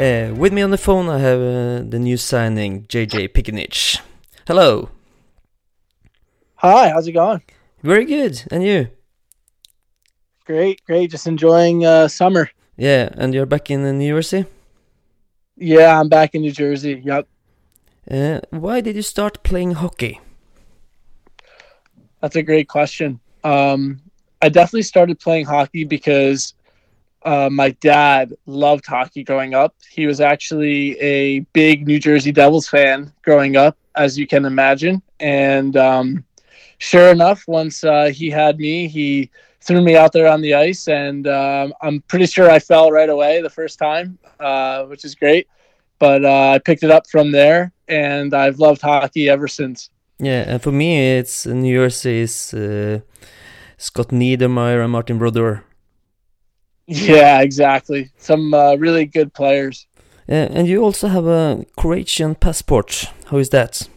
Uh, with me on the phone, I have uh, the new signing, JJ Piccinich. Hello. Hi, how's it going? Very good. And you? Great, great. Just enjoying uh, summer. Yeah, and you're back in uh, New Jersey? Yeah, I'm back in New Jersey. Yep. Uh, why did you start playing hockey? That's a great question. Um, I definitely started playing hockey because uh, my dad loved hockey growing up. He was actually a big New Jersey Devils fan growing up, as you can imagine. And um, sure enough, once uh, he had me, he threw me out there on the ice, and um, I'm pretty sure I fell right away the first time, uh, which is great. But uh, I picked it up from there, and I've loved hockey ever since. Yeah, and for me, it's New Jersey's uh, Scott Niedermayer and Martin Brodeur. Yeah, exactly. Some uh, really good players. Uh, and you also have a Croatian passport. How is that?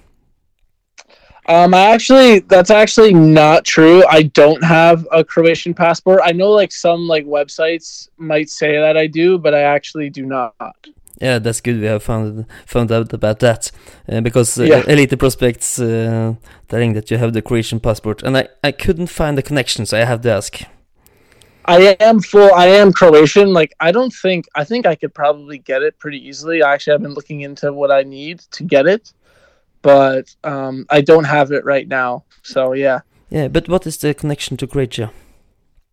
Um, I actually, that's actually not true. I don't have a Croatian passport. I know like some like websites might say that I do, but I actually do not. Yeah, that's good. We have found found out about that uh, because uh, Yeah. Elite Prospects uh, telling that you have the Croatian passport, and I I couldn't find the connection, so I have to ask. I am full. I am Croatian. Like I don't think. I think I could probably get it pretty easily. I actually have been looking into what I need to get it, but um, I don't have it right now. So yeah, Yeah, but what is the connection to Croatia?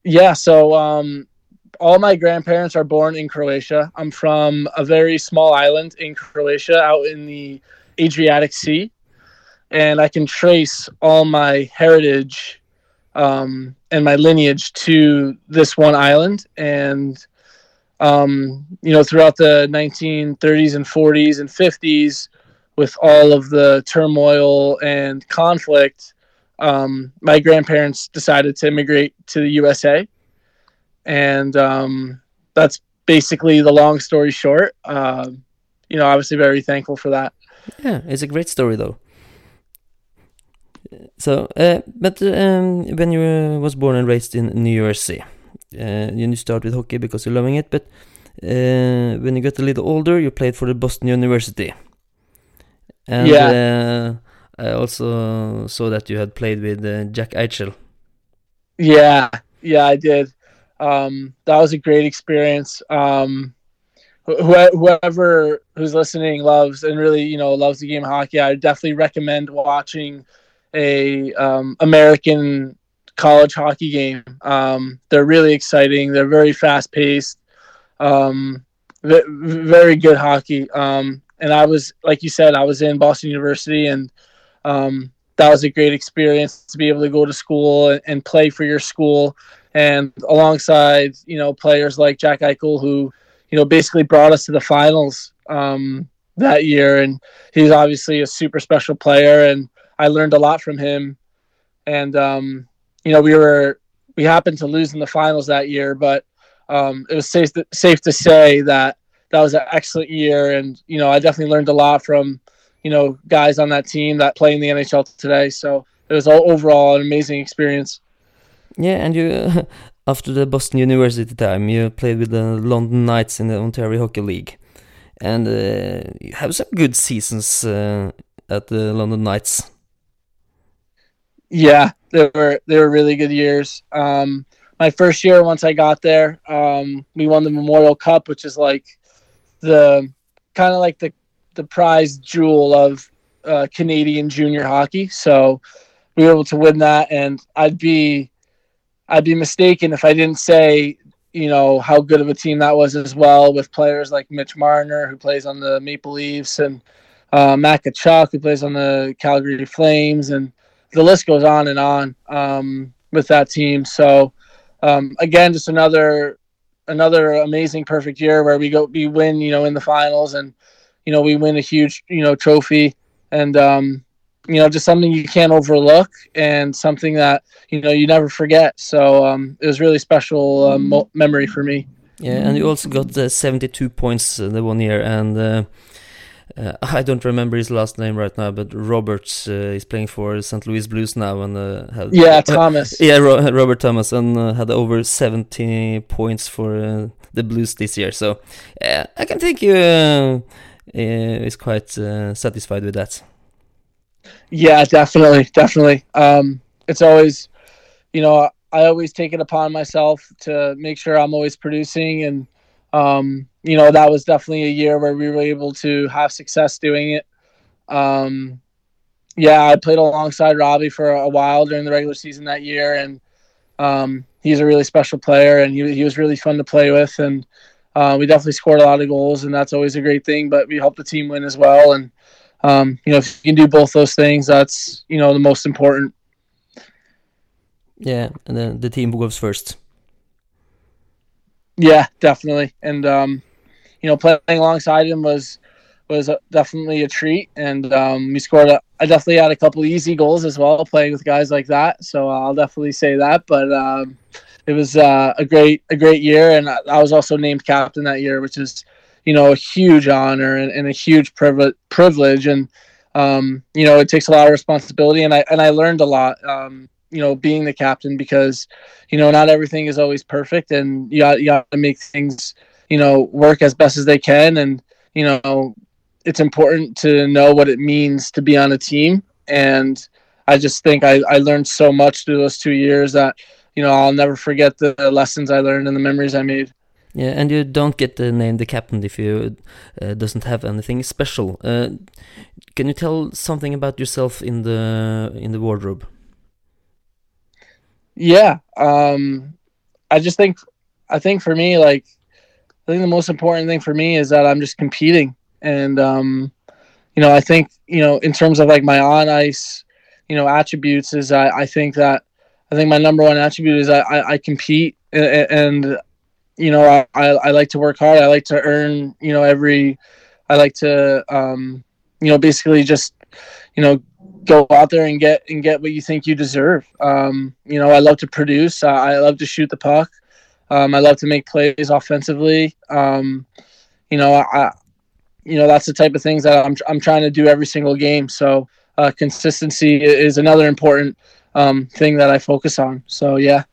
yeah. So um, all my grandparents are born in Croatia. I'm from a very small island in Croatia, out in the Adriatic Sea, and I can trace all my heritage um, and my lineage to this one island. And um, you know, throughout the 1930s and 40s and 50s, with all of the turmoil and conflict, um, my grandparents decided to immigrate to the USA, and um, that's basically the long story short. Um, you know, obviously very thankful for that. Yeah, it's a great story though. So, uh, but um, when you uh, was born and raised in New Jersey, uh, you start with hockey because you're loving it. But uh, when you got a little older, you played for the Boston University. And uh, I also saw that you had played with uh, Jack Eichel. Yeah, yeah, I did. Um, that was a great experience. Um, wh- whoever who's listening loves and really, you know, loves the game of hockey, I definitely recommend watching a um, American college hockey game. Um, they're really exciting. They're very fast paced. Um, v- very good hockey. Um, and I was, like you said, I was in Boston University, and um, that was a great experience to be able to go to school and, and play for your school, and alongside you know players like Jack Eichel, who you know basically brought us to the finals um, that year, and he's obviously a super special player, and I learned a lot from him, and um, you know we were we happened to lose in the finals that year, but um, it was safe to, safe to say that that was an excellent year, and you know I definitely learned a lot from you know guys on that team that play in the NHL today. So it was all, overall an amazing experience. Yeah, and you after the Boston University time, you played with the London Knights in the Ontario Hockey League, and uh, you have some good seasons uh, at the London Knights. Yeah, they were they were really good years. Um, my first year, once I got there, um, we won the Memorial Cup, which is like the kind of like the the prize jewel of uh, Canadian junior hockey. So we were able to win that, and I'd be I'd be mistaken if I didn't say you know how good of a team that was as well, with players like Mitch Marner who plays on the Maple Leafs and uh, Matt Tkachuk who plays on the Calgary Flames, and the list goes on and on um, with that team. So um, again, just another another amazing perfect year where we go we win you know in the finals and you know we win a huge you know trophy and um, you know just something you can't overlook and something that you know you never forget. So um, it was really special mo- memory for me. Yeah, and you also got uh, 72 points uh, the one year, and uh, uh, I don't remember his last name right now, but Roberts uh, is playing for St. Louis Blues now and uh, had, yeah Thomas yeah Ro Robert Thomas and uh, had over 70 points for uh, the Blues this year. So I can think you is quite satisfied with that. Yeah, definitely, definitely. Um, it's always, you know, I always take it upon myself to make sure I'm always producing and um, you know, that was definitely a year where we were able to have success doing it. Um, yeah, I played alongside Robbie for a while during the regular season that year, and um, he's a really special player, and he, he was really fun to play with, and uh, we definitely scored a lot of goals, and that's always a great thing. But we helped the team win as well, and um, you know, if you can do both those things, that's you know the most important. Yeah, and then the team goes first. Yeah, definitely. And um, you know, playing alongside him was was definitely a treat. And um, we scored. A, I definitely had a couple easy goals as well, playing with guys like that. So I'll definitely say that. But um, it was uh, a great a great year, and I, I, was also named captain that year, which is you know a huge honor and, and a huge privilege. Privilege, and um, you know it takes a lot of responsibility, and I and I learned a lot. Um, you know, being the captain because, you know, not everything is always perfect and you got, you got to make things, you know, work as best as they can. And, you know, it's important to know what it means to be on a team. And I just think I, I learned so much through those two years that, you know, I'll never forget the lessons I learned and the memories I made. Yeah, and you don't get the name the captain if you uh, doesn't have anything special. Uh, can you tell something about yourself in the in the wardrobe? Yeah. Um, I just think, I think for me, like, I think the most important thing for me is that I'm just competing. And, um, you know, I think, you know, in terms of like my on ice, you know, attributes is I, I think that, I think my number one attribute is I, I, I compete and, and, you know, I, I, I like to work hard. I like to earn, you know, every, I like to, um, you know, basically just, you know, go out there and get and get what you think you deserve. Um, you know, I love to produce. I, I love to shoot the puck. Um, I love to make plays offensively. Um, you know, I, you know, that's the type of things that I'm I'm trying to do every single game. So uh, consistency is another important um, thing that I focus on. So yeah.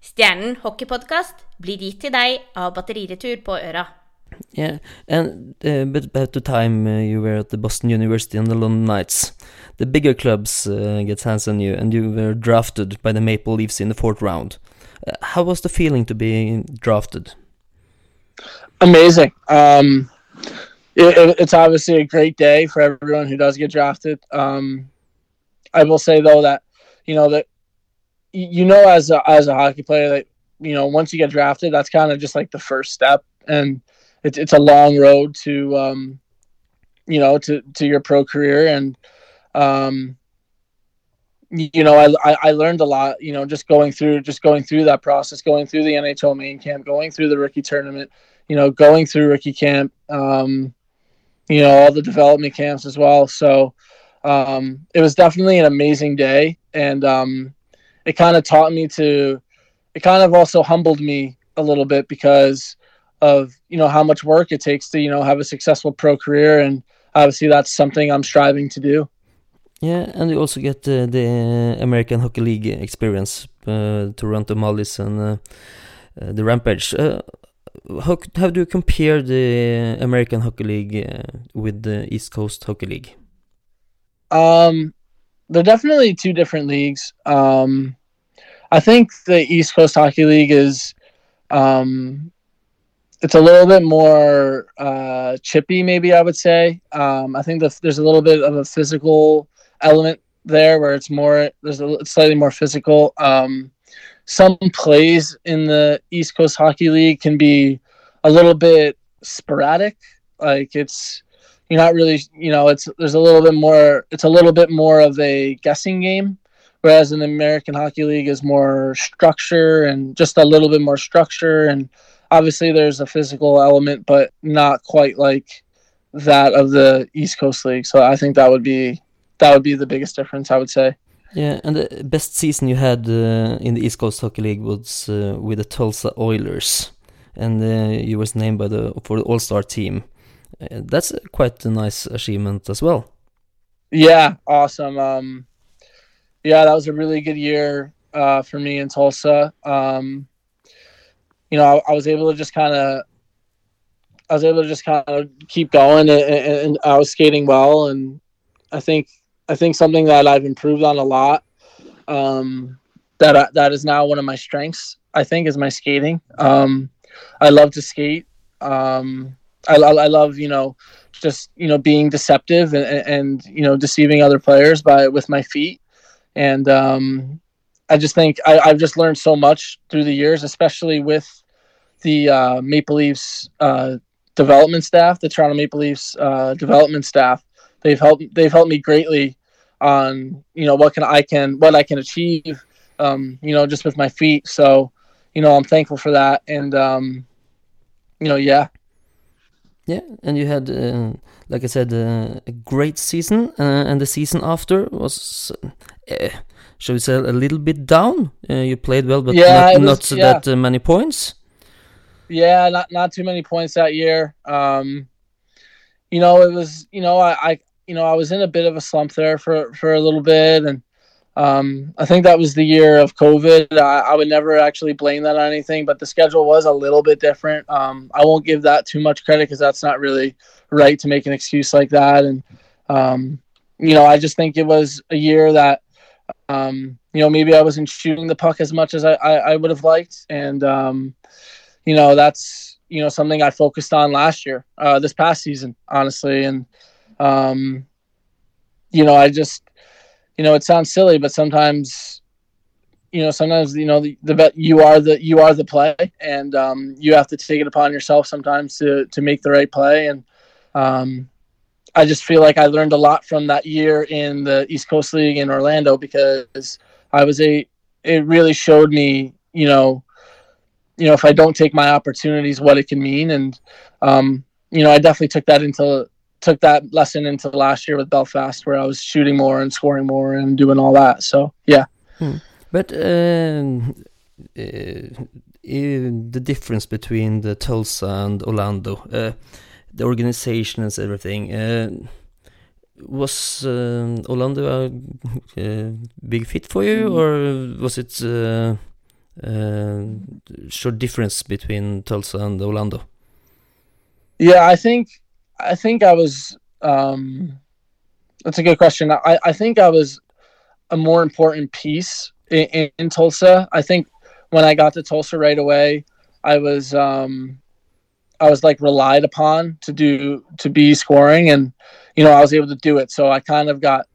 Stjernen hockeypodkast blir gitt til deg av Batteriretur på Øra. Yeah, and uh, but about the time uh, you were at the Boston University and the London Knights, the bigger clubs uh, get hands on you, and you were drafted by the Maple Leafs in the fourth round. Uh, how was the feeling to be drafted? Amazing. Um, it, it's obviously a great day for everyone who does get drafted. Um, I will say though that you know that you know as a, as a hockey player that you know once you get drafted, that's kind of just like the first step and it's it's a long road to um, you know to to your pro career. And um, you know I, I learned a lot you know just going through just going through that process going through the nhl main camp going through the rookie tournament you know going through rookie camp um, you know all the development camps as well. So um, it was definitely an amazing day. And um, it kind of taught me to it kind of also humbled me a little bit because of you know how much work it takes to you know have a successful pro career. And obviously that's something i'm striving to do. Yeah and you also get uh, the american hockey league experience uh, toronto marlies and uh, uh the rampage. Uh, how, how do you compare the american hockey league uh, with the east coast hockey league? Um they're definitely two different leagues. Um i think the east coast hockey league is um it's a little bit more uh, chippy, maybe I would say. Um, I think the, there's a little bit of a physical element there, where it's more there's a slightly more physical. Um, some plays in the East Coast Hockey League can be a little bit sporadic, like it's you're not really you know it's there's a little bit more it's a little bit more of a guessing game whereas in the american hockey league is more structure and just a little bit more structure and obviously there's a physical element, but not quite like that of the East Coast League. So I think that would be that would be the biggest difference. I would say. Yeah, and the best season you had uh, in the East Coast Hockey League was uh, with the Tulsa Oilers, and uh, you was named by the for the All Star team. Uh, that's quite a nice achievement as well. Yeah, awesome. Um, yeah, that was a really good year uh, for me in Tulsa. Um, you know, I, I was able to just kind of, I was able to just kind of keep going, and, and, I was skating well, and I think, I think something that I've improved on a lot. Um, that I, that is now one of my strengths. I think is my skating. Um, I love to skate. Um, I, I love you know just you know being deceptive and, and you know deceiving other players by with my feet and um, I just think I, have just learned so much through the years, especially with the uh, Maple Leafs uh, development staff, the Toronto Maple Leafs uh, development staff. They've helped they've helped me greatly on you know what can I can what I can achieve, um, you know, just with my feet. So you know I'm thankful for that, and um, you know yeah. Yeah, and you had, uh, like I said, uh, a great season, uh, and the season after was uh, shall we say, a little bit down. Uh, you played well, but yeah, not, was, not yeah. that uh, many points. Yeah, not not too many points that year. Um, you know, it was you know I, I you know I was in a bit of a slump there for for a little bit, and um, I think that was the year of COVID. I, I, would never actually blame that on anything, but the schedule was a little bit different. Um, I won't give that too much credit because that's not really right to make an excuse like that. And um, you know, I just think it was a year that um, you know, maybe I wasn't shooting the puck as much as I, I, I would have liked. And, um, you know, that's, you know, something I focused on last year, uh, this past season, honestly. And, um, you know, I just, you know, it sounds silly, but sometimes, you know, sometimes, you know, the, the you are the, you are the play and, um, you have to take it upon yourself sometimes to, to make the right play. And, um, I just feel like I learned a lot from that year in the East Coast League in Orlando because I was a it really showed me, you know, you know, if I don't take my opportunities, what it can mean. And um, you know, I definitely took that into took that lesson into last year with Belfast where I was shooting more and scoring more and doing all that. So yeah. Hmm. But um, uh, the difference between the Tulsa and Orlando. Uh, the organization and everything. Uh, was uh, Orlando a, big fit for you, mm. or was it uh, uh, short difference between Tulsa and Orlando? Yeah, I think I think I was. Um, that's a good question. I, I think I was a more important piece in, in, in Tulsa. I think when I got to Tulsa right away, I was um, I was like relied upon to do to be scoring, and you know I was able to do it. So I kind of got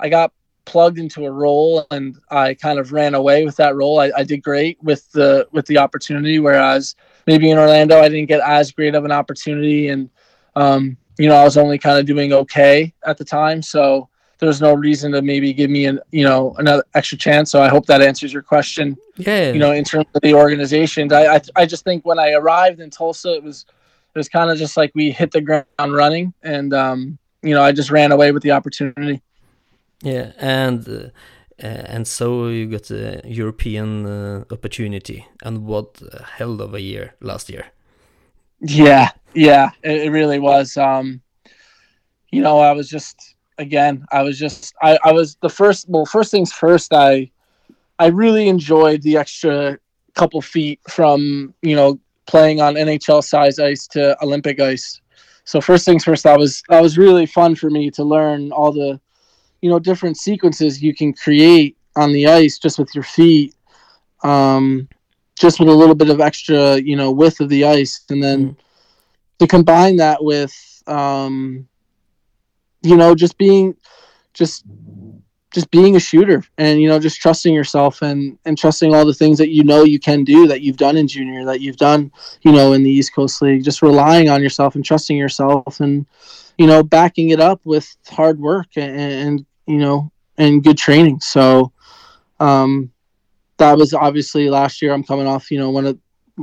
I got plugged into a role, and I kind of ran away with that role. I, I did great with the with the opportunity, whereas maybe in Orlando I didn't get as great of an opportunity, and um, you know I was only kind of doing okay at the time. So there's no reason to maybe give me an you know another extra chance. So I hope that answers your question. Yeah. You know, in terms of the organizations, I I, I just think when I arrived in Tulsa, it was it was kind of just like we hit the ground running, and um, you know I just ran away with the opportunity. Yeah, and. Uh, and so you got a European uh, opportunity, and what a hell of a year last year. Yeah, yeah, it, it really was. Um, you know, I was just again, I was just I, I was the first well first things first I I really enjoyed the extra couple feet from, you know, playing on NHL size ice to Olympic ice. So first things first, that was that was really fun for me to learn all the, you know, different sequences you can create on the ice just with your feet, um, just with a little bit of extra, you know, width of the ice, and then mm. to combine that with, um, you know, just being, just, just being a shooter and you know just trusting yourself and and trusting all the things that you know you can do that you've done in junior that you've done you know in the east coast league just relying on yourself and trusting yourself and you know backing it up with hard work and, and you know and good training so um that was obviously last year i'm coming off you know one of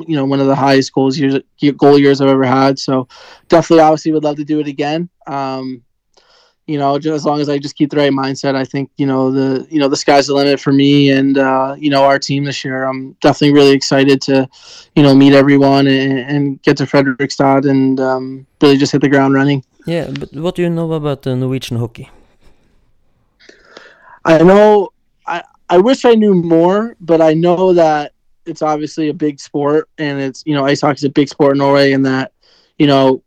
you know one of the highest goals years goal years i've ever had so definitely obviously would love to do it again um you know, just as long as I just keep the right mindset, I think you know the you know the sky's the limit for me and uh, you know our team this year. I'm definitely really excited to, you know, meet everyone and, and get to Fredrikstad and um, really just hit the ground running. Yeah, but what do you know about the Norwegian hockey? I know I I wish I knew more, but I know that it's obviously a big sport and it's you know ice hockey is a big sport in Norway and that you know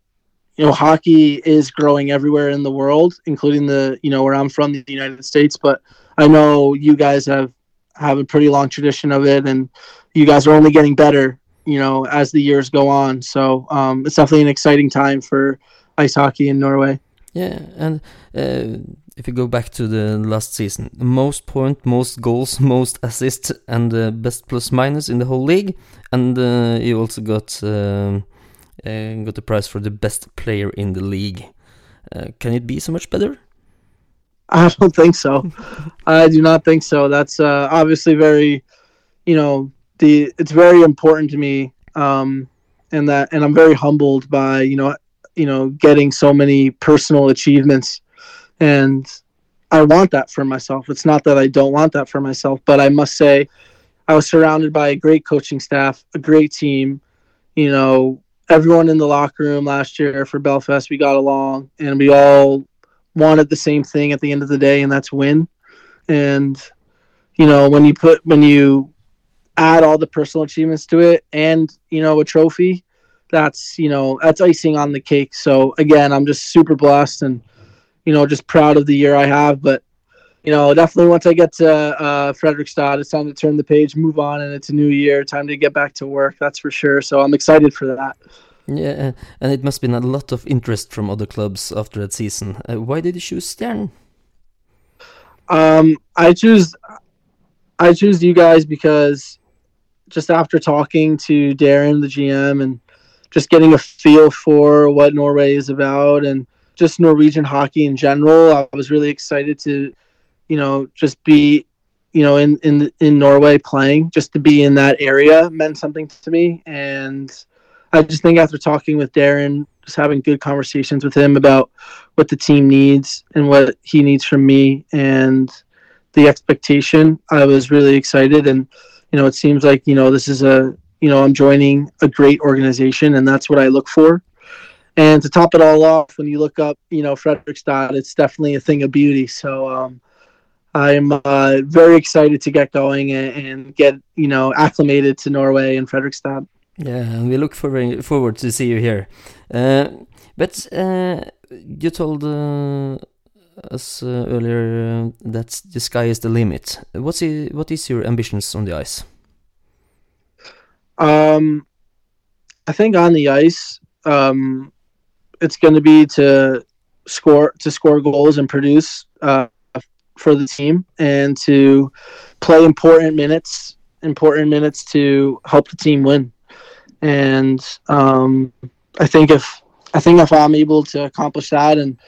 you know hockey is growing everywhere in the world including the you know where I'm from the United States but I know you guys have have a pretty long tradition of it and you guys are only getting better you know as the years go on. So um, it's definitely an exciting time for ice hockey in Norway. Yeah and uh, if you go back to the last season, most point, most goals, most assists, and uh, best plus minus in the whole league, and uh, you also got uh, got the prize for the best player in the league. Uh, can it be so much better? I don't think so. I do not think so. That's uh, obviously very, you know, the it's very important to me, um, and that and I'm very humbled by you know you know getting so many personal achievements and I want that for myself. It's not that I don't want that for myself, but I must say I was surrounded by a great coaching staff, a great team. You know, everyone in the locker room last year for Belfast, we got along and we all wanted the same thing at the end of the day, and that's win. And, you know, when you put, when you add all the personal achievements to it and, you know, a trophy, that's, you know, that's icing on the cake. So again, I'm just super blessed and, you know, just proud of the year I have. But you know, definitely once I get to uh, Fredrikstad, it's time to turn the page, move on, and it's a new year. Time to get back to work. That's for sure. So I'm excited for that. Yeah, and it must have been a lot of interest from other clubs after that season. Uh, why did you choose Stern? Um, I choose, I choose you guys because just after talking to Darren, the GM, and just getting a feel for what Norway is about and just Norwegian hockey in general. I was really excited to, you know, just be, you know, in in in Norway playing. Just to be in that area meant something to me, and I just think after talking with Darren, just having good conversations with him about what the team needs and what he needs from me, and the expectation, I was really excited. And you know, it seems like you know this is a you know I'm joining a great organization, and that's what I look for and to top it all off, when you look up, you know, Fredrikstad, it's definitely a thing of beauty. So um, I'm uh, very excited to get going and, and, get, you know, acclimated to Norway and Fredrikstad. Yeah, and we look forward forward to see you here. Uh, but uh, you told uh, us uh, earlier uh, that the sky is the limit. What's it, what is your ambitions on the ice? Um, I think on the ice, um, it's going to be to score to score goals and produce uh, for the team and to play important minutes important minutes to help the team win. And um, i think if i think if i'm able to accomplish that and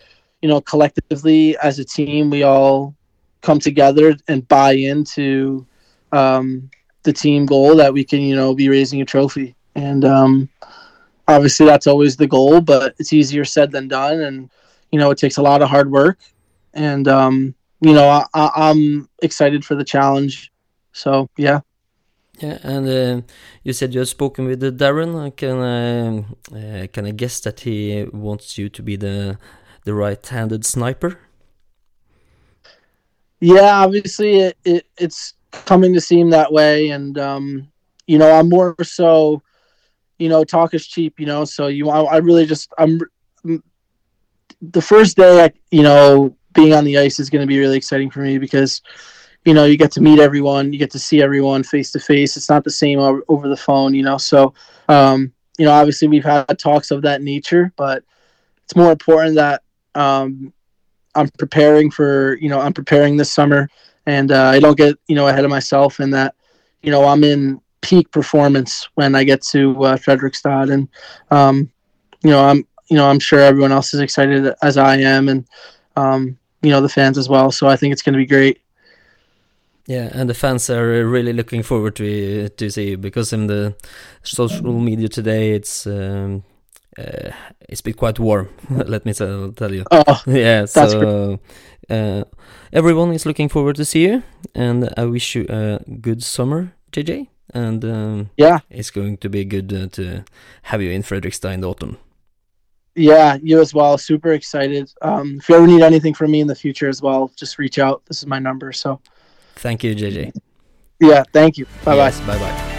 you know collectively as a team we all come together and buy into um, the team goal that we can you know be raising a trophy. And um, obviously that's always the goal, but it's easier said than done, and you know it takes a lot of hard work, and um, you know I, I, am excited for the challenge. So yeah. Yeah, and uh, you said you have spoken with Darren. Can I uh, can I guess that he wants you to be the the right-handed sniper? Yeah, obviously it, it it's coming to seem that way, and um, you know I'm more so you know, talk is cheap, you know. So you, I, I really just, I'm the first day, I, you know, being on the ice is going to be really exciting for me because, you know, you get to meet everyone, you get to see everyone face to face. It's not the same over, over the phone, you know. So, um, you know, obviously we've had talks of that nature, but it's more important that um, I'm preparing for, you know, I'm preparing this summer, and uh, I don't get, you know, ahead of myself, and that, you know, I'm in peak performance when I get to uh, Fredrikstad, and um, you know I'm you know I'm sure everyone else is excited as I am, and um, you know the fans as well. So I think it's going to be great. Yeah, and the fans are really looking forward to to see you because in the social media today, it's um, uh, it's been quite warm. let me tell, tell you. Oh, yeah, That's so uh, everyone is looking forward to see you, and I wish you a good summer, JJ. And um, yeah, it's going to be good uh, to have you in Fredrikstad in the autumn. yeah, you as well. Super excited. Um, if you ever need anything from me in the future as well, just reach out. This is my number. So Thank you, JJ. yeah, thank you. Bye bye. Yes, bye bye.